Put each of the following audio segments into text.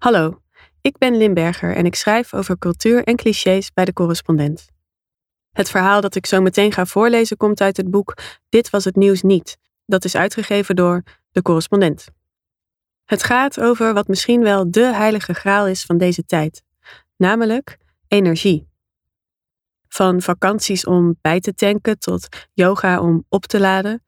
Hallo, ik ben Limberger en ik schrijf over cultuur en clichés bij de correspondent. Het verhaal dat ik zo meteen ga voorlezen komt uit het boek Dit was het nieuws niet. Dat is uitgegeven door de correspondent. Het gaat over wat misschien wel de heilige graal is van deze tijd, namelijk energie. Van vakanties om bij te tanken tot yoga om op te laden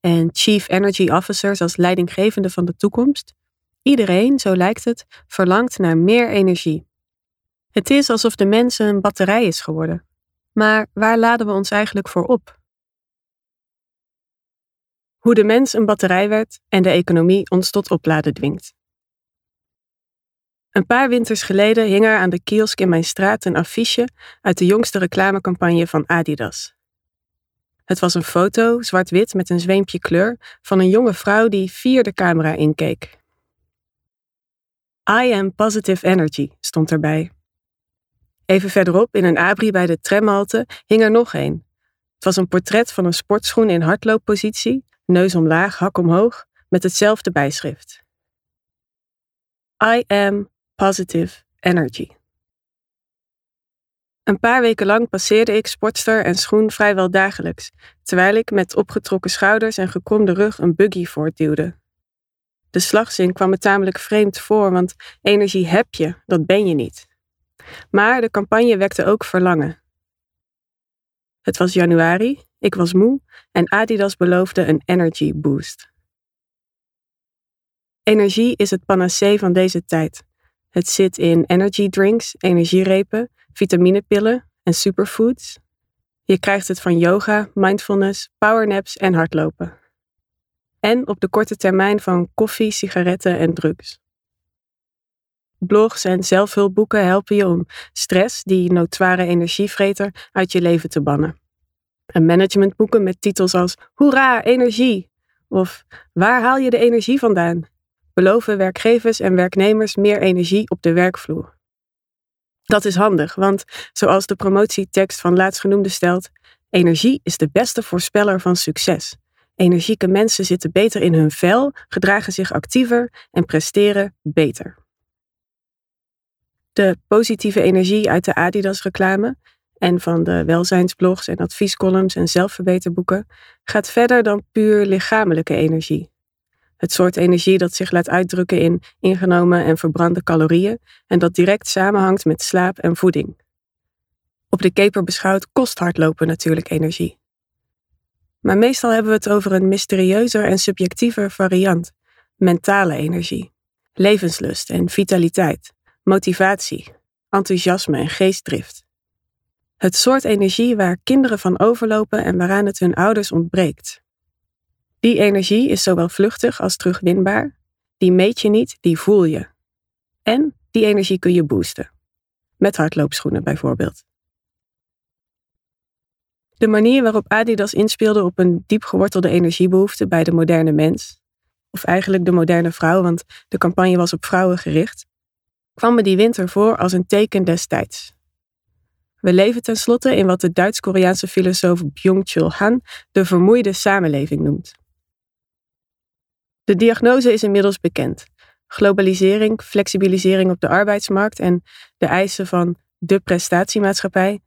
en chief energy officers als leidinggevende van de toekomst. Iedereen, zo lijkt het, verlangt naar meer energie. Het is alsof de mens een batterij is geworden. Maar waar laden we ons eigenlijk voor op? Hoe de mens een batterij werd en de economie ons tot opladen dwingt. Een paar winters geleden hing er aan de kiosk in mijn straat een affiche uit de jongste reclamecampagne van Adidas. Het was een foto, zwart-wit met een zweempje kleur, van een jonge vrouw die vier de camera inkeek. I am positive energy stond erbij. Even verderop, in een abri bij de tramhalte, hing er nog een. Het was een portret van een sportschoen in hardlooppositie, neus omlaag, hak omhoog, met hetzelfde bijschrift. I am positive energy. Een paar weken lang passeerde ik sportster en schoen vrijwel dagelijks, terwijl ik met opgetrokken schouders en gekromde rug een buggy voortduwde. De slagzin kwam me tamelijk vreemd voor, want energie heb je, dat ben je niet. Maar de campagne wekte ook verlangen. Het was januari, ik was moe en Adidas beloofde een energy boost. Energie is het panacee van deze tijd. Het zit in energy drinks, energierepen, vitaminepillen en superfoods. Je krijgt het van yoga, mindfulness, powernaps en hardlopen. En op de korte termijn van koffie, sigaretten en drugs. Blogs en zelfhulpboeken helpen je om stress, die notoire energievreter, uit je leven te bannen. En managementboeken met titels als Hoera, energie! Of Waar haal je de energie vandaan? beloven werkgevers en werknemers meer energie op de werkvloer. Dat is handig, want zoals de promotietekst van laatstgenoemde stelt, energie is de beste voorspeller van succes. Energieke mensen zitten beter in hun vel, gedragen zich actiever en presteren beter. De positieve energie uit de Adidas-reclame en van de welzijnsblogs en adviescolumns en zelfverbeterboeken gaat verder dan puur lichamelijke energie. Het soort energie dat zich laat uitdrukken in ingenomen en verbrande calorieën en dat direct samenhangt met slaap en voeding. Op de keper beschouwd kost hardlopen natuurlijk energie. Maar meestal hebben we het over een mysterieuzer en subjectiever variant: mentale energie, levenslust en vitaliteit, motivatie, enthousiasme en geestdrift. Het soort energie waar kinderen van overlopen en waaraan het hun ouders ontbreekt. Die energie is zowel vluchtig als terugwinbaar. Die meet je niet, die voel je. En die energie kun je boosten. Met hardloopschoenen bijvoorbeeld. De manier waarop Adidas inspeelde op een diep gewortelde energiebehoefte bij de moderne mens, of eigenlijk de moderne vrouw, want de campagne was op vrouwen gericht, kwam me die winter voor als een teken destijds. We leven tenslotte in wat de Duits-Koreaanse filosoof Byung-Chul Han de vermoeide samenleving noemt. De diagnose is inmiddels bekend. Globalisering, flexibilisering op de arbeidsmarkt en de eisen van de prestatiemaatschappij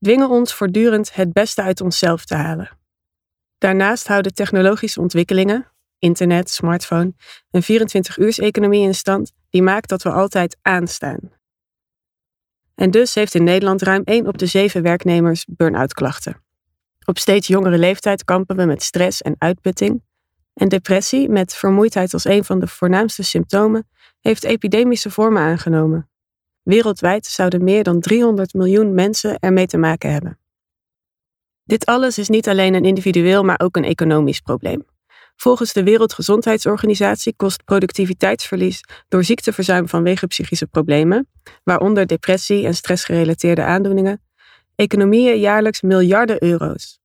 dwingen ons voortdurend het beste uit onszelf te halen. Daarnaast houden technologische ontwikkelingen, internet, smartphone, een 24-uurs-economie in stand die maakt dat we altijd aanstaan. En dus heeft in Nederland ruim 1 op de 7 werknemers burn-out klachten. Op steeds jongere leeftijd kampen we met stress en uitputting, en depressie, met vermoeidheid als een van de voornaamste symptomen, heeft epidemische vormen aangenomen. Wereldwijd zouden meer dan 300 miljoen mensen ermee te maken hebben. Dit alles is niet alleen een individueel, maar ook een economisch probleem. Volgens de Wereldgezondheidsorganisatie kost productiviteitsverlies door ziekteverzuim vanwege psychische problemen, waaronder depressie en stressgerelateerde aandoeningen, economieën jaarlijks miljarden euro's.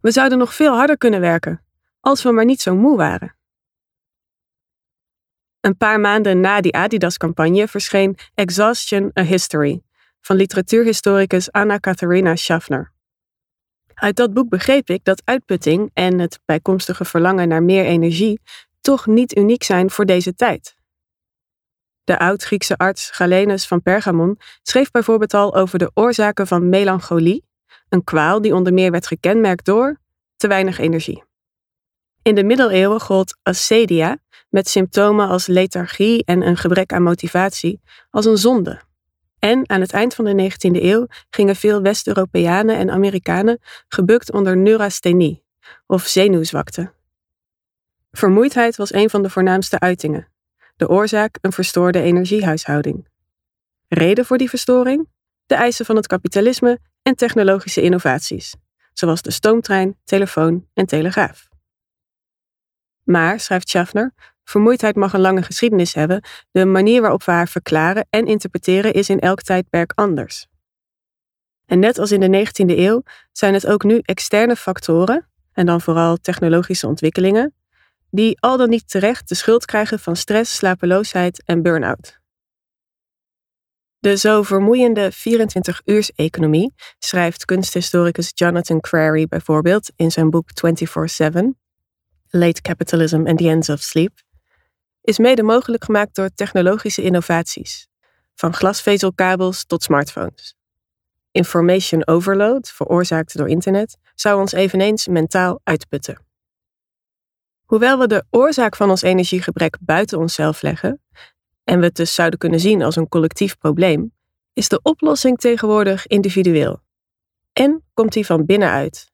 We zouden nog veel harder kunnen werken, als we maar niet zo moe waren. Een paar maanden na die Adidas-campagne verscheen Exhaustion: A History van literatuurhistoricus Anna Katharina Schaffner. Uit dat boek begreep ik dat uitputting en het bijkomstige verlangen naar meer energie toch niet uniek zijn voor deze tijd. De oud-Griekse arts Galenus van Pergamon schreef bijvoorbeeld al over de oorzaken van melancholie, een kwaal die onder meer werd gekenmerkt door te weinig energie. In de middeleeuwen gold acedia, met symptomen als lethargie en een gebrek aan motivatie, als een zonde. En aan het eind van de 19e eeuw gingen veel West-Europeanen en Amerikanen gebukt onder neurasthenie, of zenuwzwakte. Vermoeidheid was een van de voornaamste uitingen. De oorzaak een verstoorde energiehuishouding. Reden voor die verstoring? De eisen van het kapitalisme en technologische innovaties, zoals de stoomtrein, telefoon en telegraaf. Maar, schrijft Schaffner, vermoeidheid mag een lange geschiedenis hebben, de manier waarop we haar verklaren en interpreteren is in elk tijdperk anders. En net als in de 19e eeuw zijn het ook nu externe factoren, en dan vooral technologische ontwikkelingen, die al dan niet terecht de schuld krijgen van stress, slapeloosheid en burn-out. De zo vermoeiende 24-uurs-economie, schrijft kunsthistoricus Jonathan Crary bijvoorbeeld in zijn boek 24-7, Late Capitalism and the Ends of Sleep, is mede mogelijk gemaakt door technologische innovaties, van glasvezelkabels tot smartphones. Information overload, veroorzaakt door internet, zou ons eveneens mentaal uitputten. Hoewel we de oorzaak van ons energiegebrek buiten onszelf leggen, en we het dus zouden kunnen zien als een collectief probleem, is de oplossing tegenwoordig individueel. En komt die van binnenuit.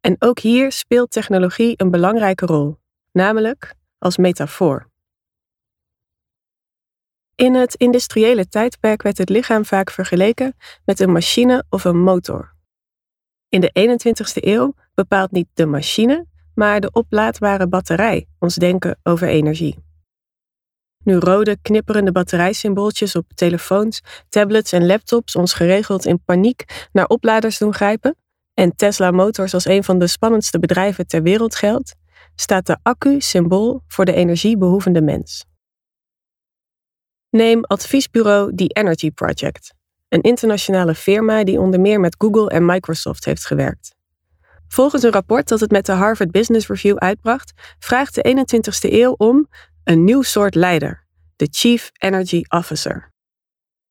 En ook hier speelt technologie een belangrijke rol, namelijk als metafoor. In het industriële tijdperk werd het lichaam vaak vergeleken met een machine of een motor. In de 21ste eeuw bepaalt niet de machine, maar de oplaadbare batterij ons denken over energie. Nu rode, knipperende batterijsymbooltjes op telefoons, tablets en laptops ons geregeld in paniek naar opladers doen grijpen, en Tesla Motors als een van de spannendste bedrijven ter wereld geldt, staat de accu symbool voor de energiebehoevende mens. Neem adviesbureau The Energy Project, een internationale firma die onder meer met Google en Microsoft heeft gewerkt. Volgens een rapport dat het met de Harvard Business Review uitbracht, vraagt de 21ste eeuw om een nieuw soort leider, de Chief Energy Officer.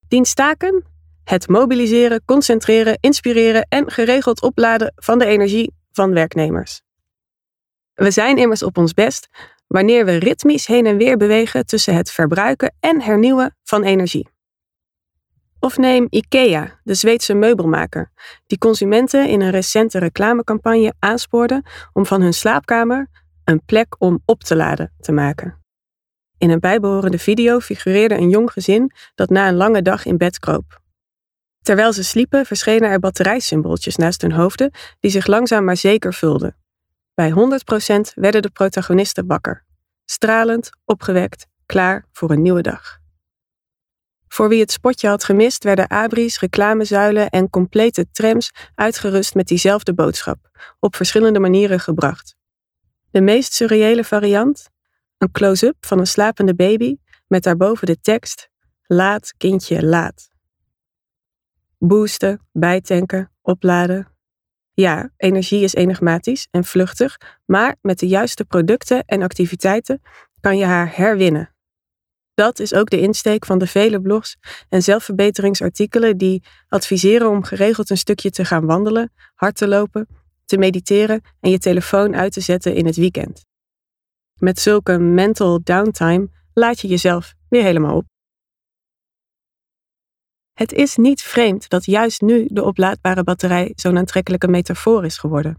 Diens taken? Het mobiliseren, concentreren, inspireren en geregeld opladen van de energie van werknemers. We zijn immers op ons best wanneer we ritmisch heen en weer bewegen tussen het verbruiken en hernieuwen van energie. Of neem IKEA, de Zweedse meubelmaker, die consumenten in een recente reclamecampagne aanspoorde om van hun slaapkamer een plek om op te laden te maken. In een bijbehorende video figureerde een jong gezin dat na een lange dag in bed kroop. Terwijl ze sliepen verschenen er batterijsymbooltjes naast hun hoofden die zich langzaam maar zeker vulden. Bij 100% werden de protagonisten wakker, stralend, opgewekt, klaar voor een nieuwe dag. Voor wie het spotje had gemist, werden abris, reclamezuilen en complete trams uitgerust met diezelfde boodschap, op verschillende manieren gebracht. De meest surreële variant? Een close-up van een slapende baby met daarboven de tekst: Laat, kindje, laat. Boosten, bijtanken, opladen. Ja, energie is enigmatisch en vluchtig, maar met de juiste producten en activiteiten kan je haar herwinnen. Dat is ook de insteek van de vele blogs en zelfverbeteringsartikelen die adviseren om geregeld een stukje te gaan wandelen, hard te lopen, te mediteren en je telefoon uit te zetten in het weekend. Met zulke mental downtime laat je jezelf weer helemaal op. Het is niet vreemd dat juist nu de oplaadbare batterij zo'n aantrekkelijke metafoor is geworden.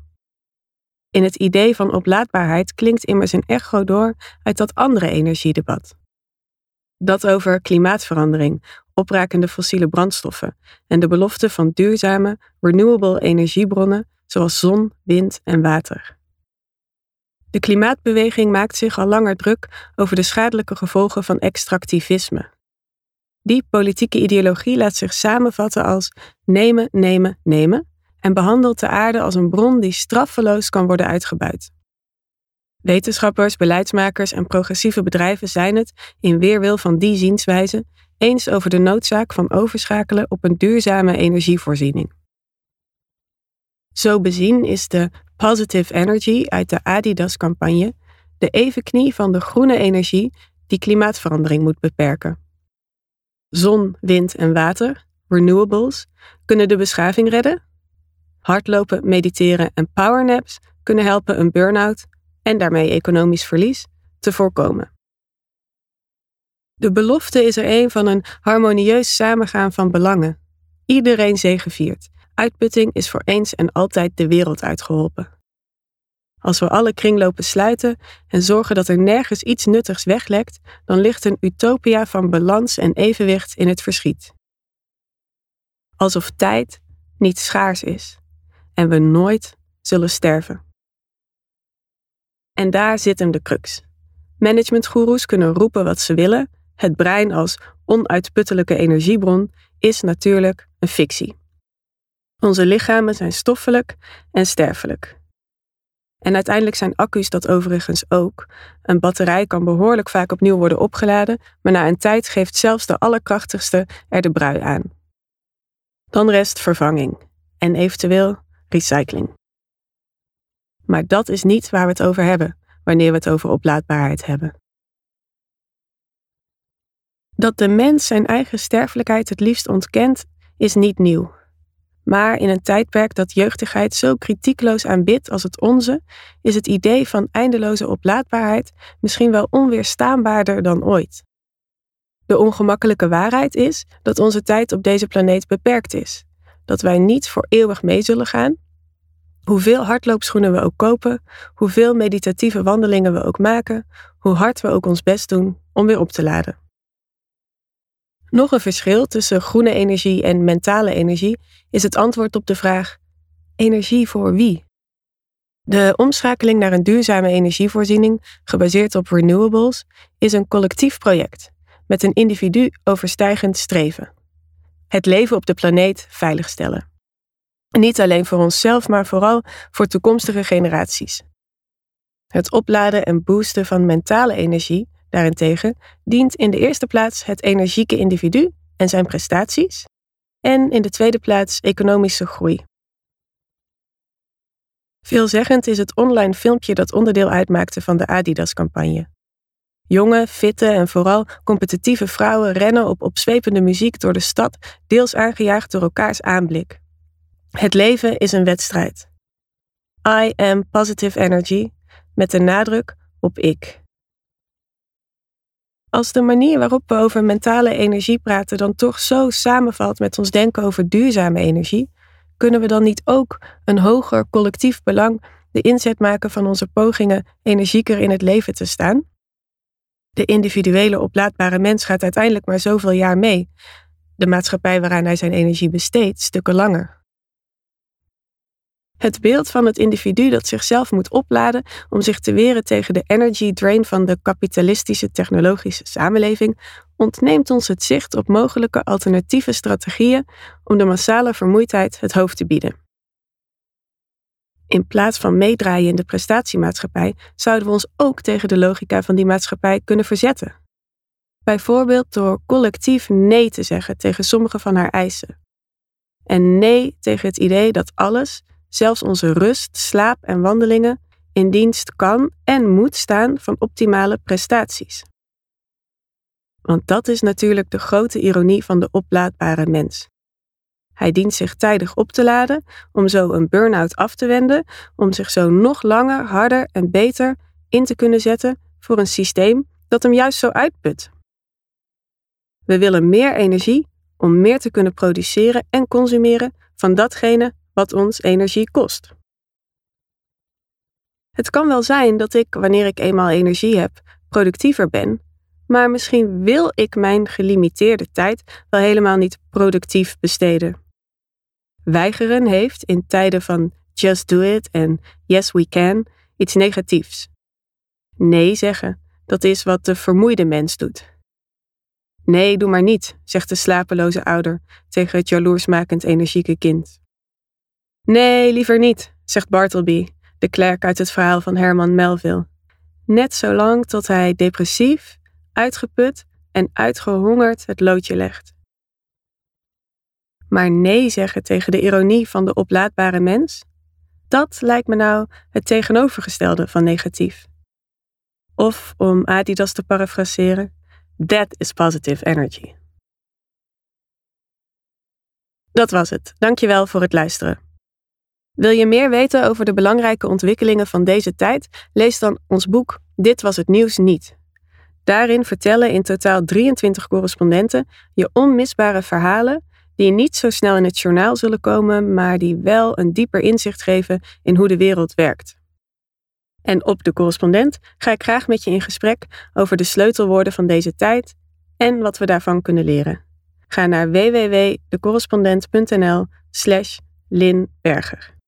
In het idee van oplaadbaarheid klinkt immers een echo door uit dat andere energiedebat. Dat over klimaatverandering, oprakende fossiele brandstoffen en de belofte van duurzame, renewable energiebronnen zoals zon, wind en water. De klimaatbeweging maakt zich al langer druk over de schadelijke gevolgen van extractivisme. Die politieke ideologie laat zich samenvatten als nemen, nemen, nemen en behandelt de aarde als een bron die straffeloos kan worden uitgebuit. Wetenschappers, beleidsmakers en progressieve bedrijven zijn het, in weerwil van die zienswijze, eens over de noodzaak van overschakelen op een duurzame energievoorziening. Zo bezien is de Positive Energy uit de Adidas-campagne de evenknie van de groene energie die klimaatverandering moet beperken. Zon, wind en water, renewables, kunnen de beschaving redden. Hardlopen, mediteren en powernaps kunnen helpen een burn-out en daarmee economisch verlies te voorkomen. De belofte is er een van een harmonieus samengaan van belangen. Iedereen zegeviert. Uitputting is voor eens en altijd de wereld uitgeholpen. Als we alle kringlopen sluiten en zorgen dat er nergens iets nuttigs weglekt, dan ligt een utopia van balans en evenwicht in het verschiet. Alsof tijd niet schaars is en we nooit zullen sterven. En daar zit hem de crux. Managementgoeroes kunnen roepen wat ze willen, het brein als onuitputtelijke energiebron is natuurlijk een fictie. Onze lichamen zijn stoffelijk en sterfelijk. En uiteindelijk zijn accu's dat overigens ook. Een batterij kan behoorlijk vaak opnieuw worden opgeladen, maar na een tijd geeft zelfs de allerkrachtigste er de brui aan. Dan rest vervanging en eventueel recycling. Maar dat is niet waar we het over hebben wanneer we het over oplaadbaarheid hebben. Dat de mens zijn eigen sterfelijkheid het liefst ontkent, is niet nieuw. Maar in een tijdperk dat jeugdigheid zo kritiekloos aanbidt als het onze, is het idee van eindeloze oplaadbaarheid misschien wel onweerstaanbaarder dan ooit. De ongemakkelijke waarheid is dat onze tijd op deze planeet beperkt is, dat wij niet voor eeuwig mee zullen gaan. Hoeveel hardloopschoenen we ook kopen, hoeveel meditatieve wandelingen we ook maken, hoe hard we ook ons best doen om weer op te laden. Nog een verschil tussen groene energie en mentale energie is het antwoord op de vraag: energie voor wie? De omschakeling naar een duurzame energievoorziening, gebaseerd op renewables, is een collectief project met een individu overstijgend streven. Het leven op de planeet veiligstellen. Niet alleen voor onszelf, maar vooral voor toekomstige generaties. Het opladen en boosten van mentale energie daarentegen dient in de eerste plaats het energieke individu en zijn prestaties, en in de tweede plaats economische groei. Veelzeggend is het online filmpje dat onderdeel uitmaakte van de Adidas-campagne. Jonge, fitte en vooral competitieve vrouwen rennen op opzwepende muziek door de stad, deels aangejaagd door elkaars aanblik. Het leven is een wedstrijd. I am positive energy, met de nadruk op ik. Als de manier waarop we over mentale energie praten dan toch zo samenvalt met ons denken over duurzame energie, kunnen we dan niet ook een hoger collectief belang de inzet maken van onze pogingen energieker in het leven te staan? De individuele oplaadbare mens gaat uiteindelijk maar zoveel jaar mee, de maatschappij waaraan hij zijn energie besteedt stukken langer. Het beeld van het individu dat zichzelf moet opladen om zich te weren tegen de energy drain van de kapitalistische technologische samenleving ontneemt ons het zicht op mogelijke alternatieve strategieën om de massale vermoeidheid het hoofd te bieden. In plaats van meedraaien in de prestatiemaatschappij zouden we ons ook tegen de logica van die maatschappij kunnen verzetten. Bijvoorbeeld door collectief nee te zeggen tegen sommige van haar eisen. En nee tegen het idee dat alles, zelfs onze rust, slaap en wandelingen in dienst kan en moet staan van optimale prestaties. Want dat is natuurlijk de grote ironie van de oplaadbare mens. Hij dient zich tijdig op te laden om zo een burn-out af te wenden, om zich zo nog langer, harder en beter in te kunnen zetten voor een systeem dat hem juist zo uitput. We willen meer energie om meer te kunnen produceren en consumeren van datgene wat ons energie kost. Het kan wel zijn dat ik, wanneer ik eenmaal energie heb, productiever ben, maar misschien wil ik mijn gelimiteerde tijd wel helemaal niet productief besteden. Weigeren heeft in tijden van just do it en yes we can iets negatiefs. Nee zeggen, dat is wat de vermoeide mens doet. Nee, doe maar niet, zegt de slapeloze ouder tegen het jaloersmakend energieke kind. Nee, liever niet, zegt Bartleby, de klerk uit het verhaal van Herman Melville. Net zolang tot hij depressief, uitgeput en uitgehongerd het loodje legt. Maar nee zeggen tegen de ironie van de oplaadbare mens, dat lijkt me nou het tegenovergestelde van negatief. Of om Adidas te parafraseren, that is positive energy. Dat was het. Dankjewel voor het luisteren. Wil je meer weten over de belangrijke ontwikkelingen van deze tijd? Lees dan ons boek Dit was het nieuws niet. Daarin vertellen in totaal 23 correspondenten je onmisbare verhalen die niet zo snel in het journaal zullen komen, maar die wel een dieper inzicht geven in hoe de wereld werkt. En op de correspondent ga ik graag met je in gesprek over de sleutelwoorden van deze tijd en wat we daarvan kunnen leren. Ga naar www.decorrespondent.nl/slash Lin Berger.